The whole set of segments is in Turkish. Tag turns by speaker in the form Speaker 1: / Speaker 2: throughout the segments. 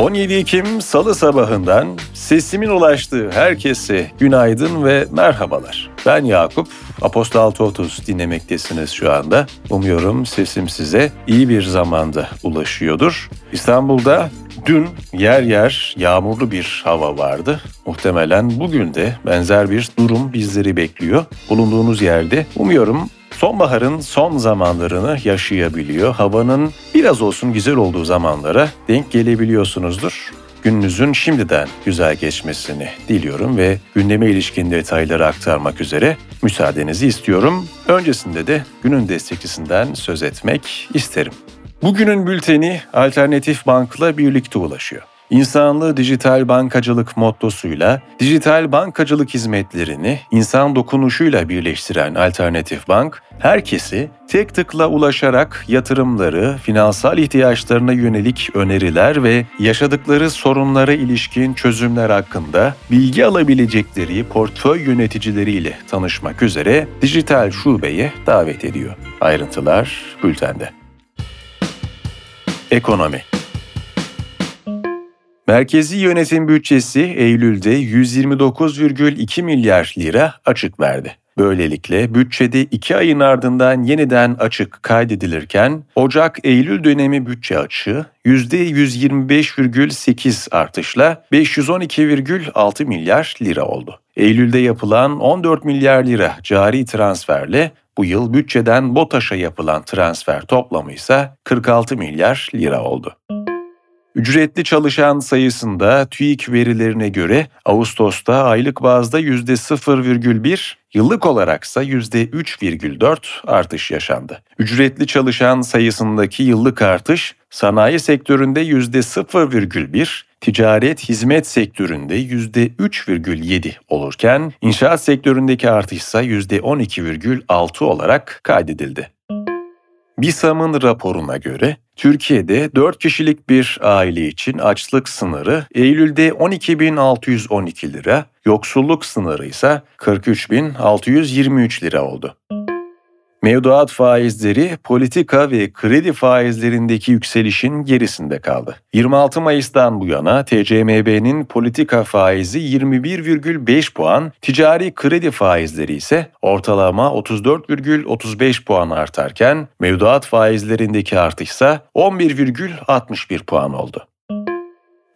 Speaker 1: 17 Ekim Salı sabahından sesimin ulaştığı herkese günaydın ve merhabalar. Ben Yakup, Apostol 630 dinlemektesiniz şu anda. Umuyorum sesim size iyi bir zamanda ulaşıyordur. İstanbul'da dün yer yer yağmurlu bir hava vardı. Muhtemelen bugün de benzer bir durum bizleri bekliyor. Bulunduğunuz yerde umuyorum Sonbaharın son zamanlarını yaşayabiliyor. Havanın biraz olsun güzel olduğu zamanlara denk gelebiliyorsunuzdur. Gününüzün şimdiden güzel geçmesini diliyorum ve gündeme ilişkin detayları aktarmak üzere müsaadenizi istiyorum. Öncesinde de günün destekçisinden söz etmek isterim. Bugünün bülteni Alternatif Bank'la birlikte ulaşıyor. İnsanlı dijital bankacılık mottosuyla dijital bankacılık hizmetlerini insan dokunuşuyla birleştiren Alternatif Bank, herkesi tek tıkla ulaşarak yatırımları, finansal ihtiyaçlarına yönelik öneriler ve yaşadıkları sorunlara ilişkin çözümler hakkında bilgi alabilecekleri portföy yöneticileriyle tanışmak üzere dijital şubeye davet ediyor. Ayrıntılar bültende. Ekonomi Merkezi yönetim bütçesi Eylül'de 129,2 milyar lira açık verdi. Böylelikle bütçede iki ayın ardından yeniden açık kaydedilirken Ocak-Eylül dönemi bütçe açığı %125,8 artışla 512,6 milyar lira oldu. Eylül'de yapılan 14 milyar lira cari transferle bu yıl bütçeden BOTAŞ'a yapılan transfer toplamı ise 46 milyar lira oldu. Ücretli çalışan sayısında TÜİK verilerine göre Ağustos'ta aylık bazda %0,1, yıllık olaraksa %3,4 artış yaşandı. Ücretli çalışan sayısındaki yıllık artış sanayi sektöründe %0,1, ticaret hizmet sektöründe %3,7 olurken inşaat sektöründeki artış ise %12,6 olarak kaydedildi. BİSAM'ın raporuna göre Türkiye'de 4 kişilik bir aile için açlık sınırı Eylül'de 12.612 lira, yoksulluk sınırı ise 43.623 lira oldu. Mevduat faizleri politika ve kredi faizlerindeki yükselişin gerisinde kaldı. 26 Mayıs'tan bu yana TCMB'nin politika faizi 21,5 puan, ticari kredi faizleri ise ortalama 34,35 puan artarken mevduat faizlerindeki artış ise 11,61 puan oldu.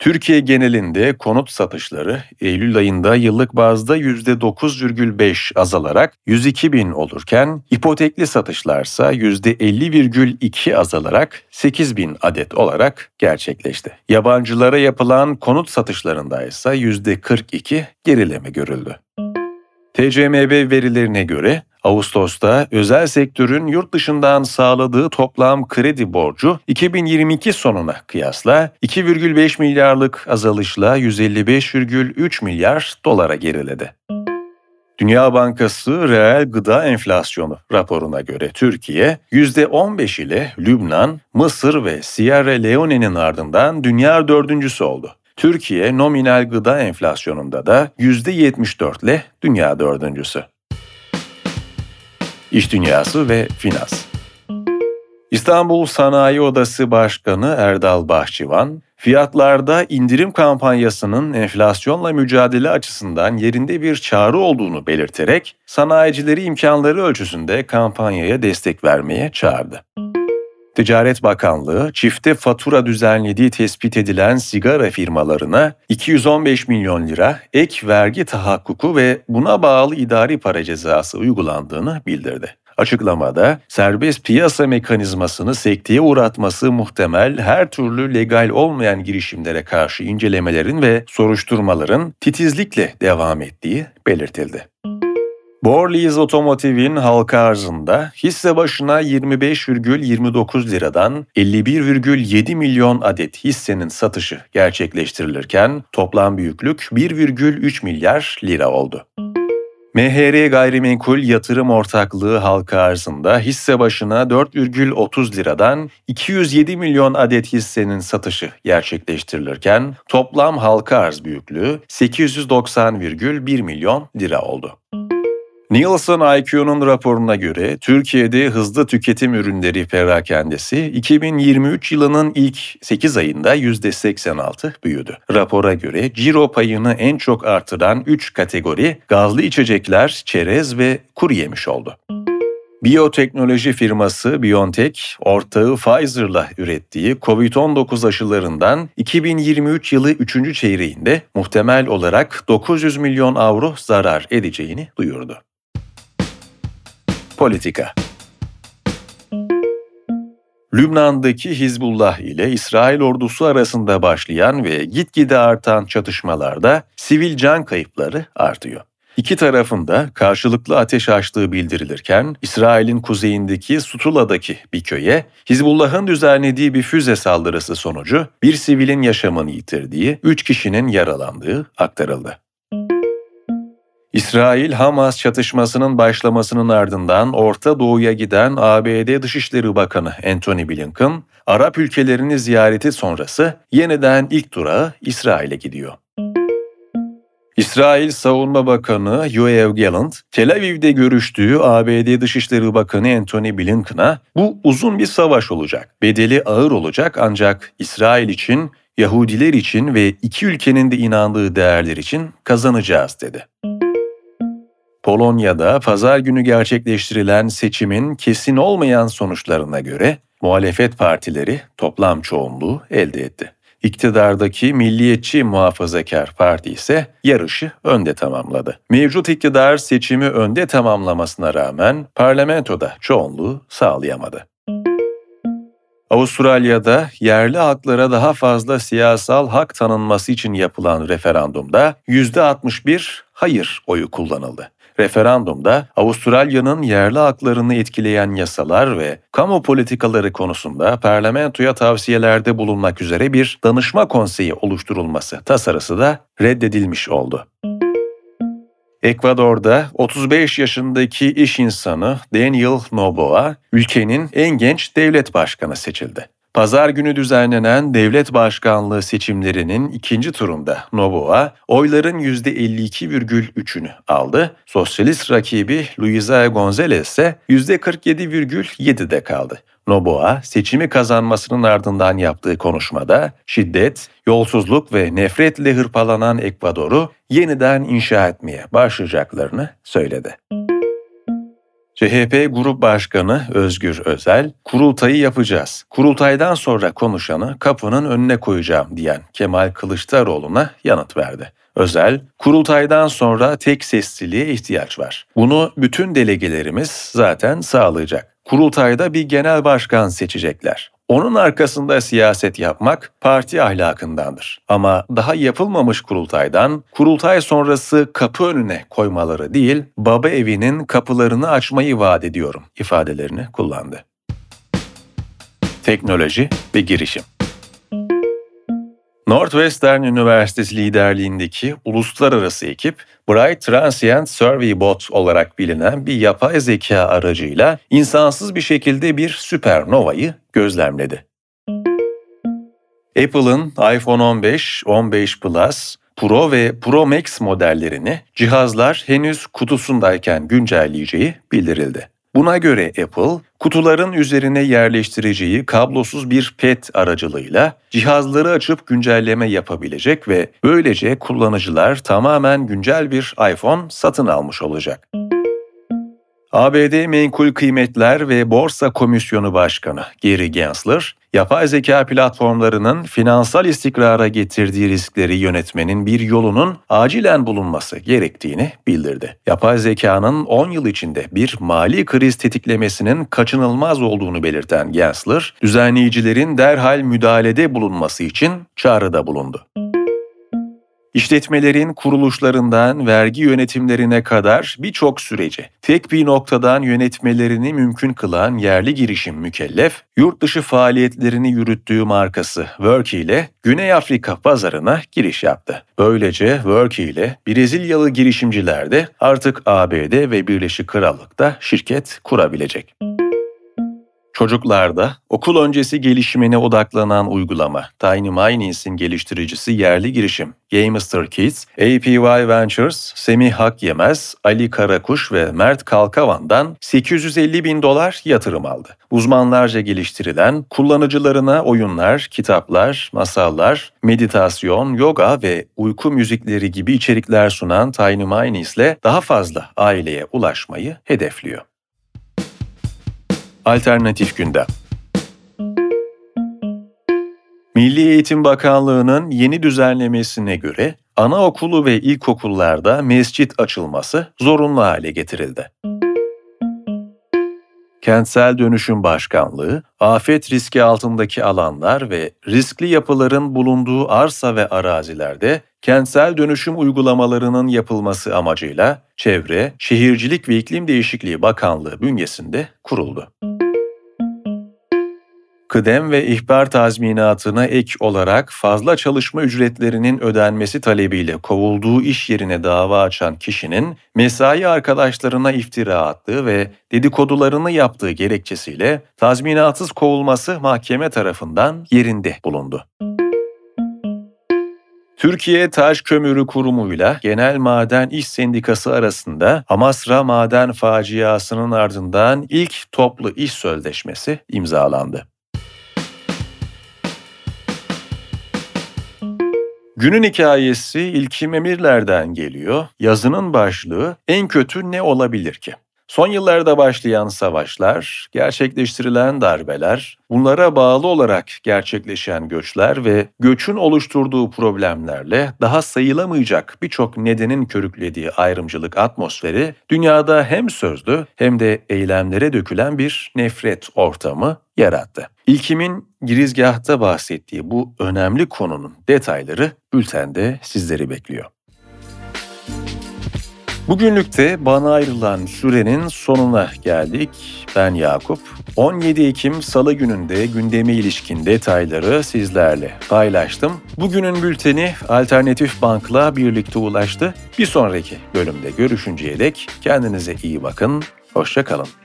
Speaker 1: Türkiye genelinde konut satışları Eylül ayında yıllık bazda %9,5 azalarak 102 bin olurken ipotekli satışlarsa %50,2 azalarak 8 bin adet olarak gerçekleşti. Yabancılara yapılan konut satışlarında ise %42 gerileme görüldü. TCMB verilerine göre Ağustos'ta özel sektörün yurt dışından sağladığı toplam kredi borcu 2022 sonuna kıyasla 2,5 milyarlık azalışla 155,3 milyar dolara geriledi. Dünya Bankası reel gıda enflasyonu raporuna göre Türkiye %15 ile Lübnan, Mısır ve Sierra Leone'nin ardından dünya dördüncüsü oldu. Türkiye nominal gıda enflasyonunda da %74 ile dünya dördüncüsü. İş Dünyası ve Finans İstanbul Sanayi Odası Başkanı Erdal Bahçıvan, fiyatlarda indirim kampanyasının enflasyonla mücadele açısından yerinde bir çağrı olduğunu belirterek sanayicileri imkanları ölçüsünde kampanyaya destek vermeye çağırdı. Ticaret Bakanlığı çifte fatura düzenlediği tespit edilen sigara firmalarına 215 milyon lira ek vergi tahakkuku ve buna bağlı idari para cezası uygulandığını bildirdi. Açıklamada serbest piyasa mekanizmasını sekteye uğratması muhtemel her türlü legal olmayan girişimlere karşı incelemelerin ve soruşturmaların titizlikle devam ettiği belirtildi. Borlees Otomotiv'in halka arzında hisse başına 25,29 liradan 51,7 milyon adet hissenin satışı gerçekleştirilirken toplam büyüklük 1,3 milyar lira oldu. MHR Gayrimenkul Yatırım Ortaklığı halka arzında hisse başına 4,30 liradan 207 milyon adet hissenin satışı gerçekleştirilirken toplam halka arz büyüklüğü 890,1 milyon lira oldu. Nielsen IQ'nun raporuna göre Türkiye'de hızlı tüketim ürünleri perakendesi 2023 yılının ilk 8 ayında %86 büyüdü. Rapora göre ciro payını en çok artıran 3 kategori gazlı içecekler, çerez ve kuru yemiş oldu. Biyoteknoloji firması BioNTech, ortağı Pfizer'la ürettiği COVID-19 aşılarından 2023 yılı 3. çeyreğinde muhtemel olarak 900 milyon avro zarar edeceğini duyurdu. Politika Lübnan'daki Hizbullah ile İsrail ordusu arasında başlayan ve gitgide artan çatışmalarda sivil can kayıpları artıyor. İki tarafın da karşılıklı ateş açtığı bildirilirken İsrail'in kuzeyindeki Sutula'daki bir köye Hizbullah'ın düzenlediği bir füze saldırısı sonucu bir sivilin yaşamını yitirdiği, üç kişinin yaralandığı aktarıldı. İsrail-Hamas çatışmasının başlamasının ardından Orta Doğu'ya giden ABD Dışişleri Bakanı Antony Blinken, Arap ülkelerini ziyareti sonrası yeniden ilk durağı İsrail'e gidiyor. İsrail Savunma Bakanı Yoav Gallant, Tel Aviv'de görüştüğü ABD Dışişleri Bakanı Antony Blinken'a bu uzun bir savaş olacak, bedeli ağır olacak ancak İsrail için, Yahudiler için ve iki ülkenin de inandığı değerler için kazanacağız dedi. Polonya'da pazar günü gerçekleştirilen seçimin kesin olmayan sonuçlarına göre muhalefet partileri toplam çoğunluğu elde etti. İktidardaki Milliyetçi Muhafazakar Parti ise yarışı önde tamamladı. Mevcut iktidar seçimi önde tamamlamasına rağmen parlamentoda çoğunluğu sağlayamadı. Avustralya'da yerli halklara daha fazla siyasal hak tanınması için yapılan referandumda %61 hayır oyu kullanıldı. Referandumda Avustralya'nın yerli haklarını etkileyen yasalar ve kamu politikaları konusunda parlamentoya tavsiyelerde bulunmak üzere bir danışma konseyi oluşturulması tasarısı da reddedilmiş oldu. Ekvador'da 35 yaşındaki iş insanı Daniel Noboa, ülkenin en genç devlet başkanı seçildi. Pazar günü düzenlenen devlet başkanlığı seçimlerinin ikinci turunda Noboa oyların %52,3'ünü aldı. Sosyalist rakibi Luisa González ise %47,7'de kaldı. Noboa seçimi kazanmasının ardından yaptığı konuşmada şiddet, yolsuzluk ve nefretle hırpalanan Ekvador'u yeniden inşa etmeye başlayacaklarını söyledi. CHP Grup Başkanı Özgür Özel, kurultayı yapacağız. Kurultaydan sonra konuşanı kapının önüne koyacağım diyen Kemal Kılıçdaroğlu'na yanıt verdi. Özel, kurultaydan sonra tek sesliliğe ihtiyaç var. Bunu bütün delegelerimiz zaten sağlayacak. Kurultayda bir genel başkan seçecekler. Onun arkasında siyaset yapmak parti ahlakındandır. Ama daha yapılmamış kurultaydan kurultay sonrası kapı önüne koymaları değil, baba evinin kapılarını açmayı vaat ediyorum ifadelerini kullandı. Teknoloji ve girişim Northwestern Üniversitesi liderliğindeki uluslararası ekip, Bright Transient Survey Bot olarak bilinen bir yapay zeka aracıyla insansız bir şekilde bir süpernovayı gözlemledi. Apple'ın iPhone 15, 15 Plus, Pro ve Pro Max modellerini cihazlar henüz kutusundayken güncelleyeceği bildirildi. Buna göre Apple, kutuların üzerine yerleştireceği kablosuz bir PET aracılığıyla cihazları açıp güncelleme yapabilecek ve böylece kullanıcılar tamamen güncel bir iPhone satın almış olacak. ABD Menkul Kıymetler ve Borsa Komisyonu Başkanı Gary Gensler, yapay zeka platformlarının finansal istikrara getirdiği riskleri yönetmenin bir yolunun acilen bulunması gerektiğini bildirdi. Yapay zekanın 10 yıl içinde bir mali kriz tetiklemesinin kaçınılmaz olduğunu belirten Gensler, düzenleyicilerin derhal müdahalede bulunması için çağrıda bulundu. İşletmelerin kuruluşlarından vergi yönetimlerine kadar birçok süreci tek bir noktadan yönetmelerini mümkün kılan yerli girişim mükellef, yurt dışı faaliyetlerini yürüttüğü markası Worky ile Güney Afrika pazarına giriş yaptı. Böylece Worky ile Brezilyalı girişimciler de artık ABD ve Birleşik Krallık'ta şirket kurabilecek. Çocuklarda okul öncesi gelişimine odaklanan uygulama Tiny Minings'in geliştiricisi yerli girişim Gamester Kids, APY Ventures, Semih Hakyemez, Ali Karakuş ve Mert Kalkavan'dan 850 bin dolar yatırım aldı. Uzmanlarca geliştirilen kullanıcılarına oyunlar, kitaplar, masallar, meditasyon, yoga ve uyku müzikleri gibi içerikler sunan Tiny Minings ile daha fazla aileye ulaşmayı hedefliyor. Alternatif gündem. Milli Eğitim Bakanlığı'nın yeni düzenlemesine göre anaokulu ve ilkokullarda mescit açılması zorunlu hale getirildi. Kentsel Dönüşüm Başkanlığı, afet riski altındaki alanlar ve riskli yapıların bulunduğu arsa ve arazilerde kentsel dönüşüm uygulamalarının yapılması amacıyla Çevre, Şehircilik ve İklim Değişikliği Bakanlığı bünyesinde kuruldu. Kıdem ve ihbar tazminatına ek olarak fazla çalışma ücretlerinin ödenmesi talebiyle kovulduğu iş yerine dava açan kişinin mesai arkadaşlarına iftira attığı ve dedikodularını yaptığı gerekçesiyle tazminatsız kovulması mahkeme tarafından yerinde bulundu. Türkiye Taş Kömürü Kurumu'yla Genel Maden İş Sendikası arasında Amasra Maden faciasının ardından ilk toplu iş sözleşmesi imzalandı. Günün hikayesi İlkim Emirler'den geliyor. Yazının başlığı en kötü ne olabilir ki? Son yıllarda başlayan savaşlar, gerçekleştirilen darbeler, bunlara bağlı olarak gerçekleşen göçler ve göçün oluşturduğu problemlerle daha sayılamayacak birçok nedenin körüklediği ayrımcılık atmosferi dünyada hem sözlü hem de eylemlere dökülen bir nefret ortamı yarattı. İlkimin girizgahta bahsettiği bu önemli konunun detayları bültende sizleri bekliyor. Bugünlük de bana ayrılan sürenin sonuna geldik. Ben Yakup. 17 Ekim Salı gününde gündeme ilişkin detayları sizlerle paylaştım. Bugünün bülteni Alternatif Bank'la birlikte ulaştı. Bir sonraki bölümde görüşünceye dek kendinize iyi bakın, hoşçakalın.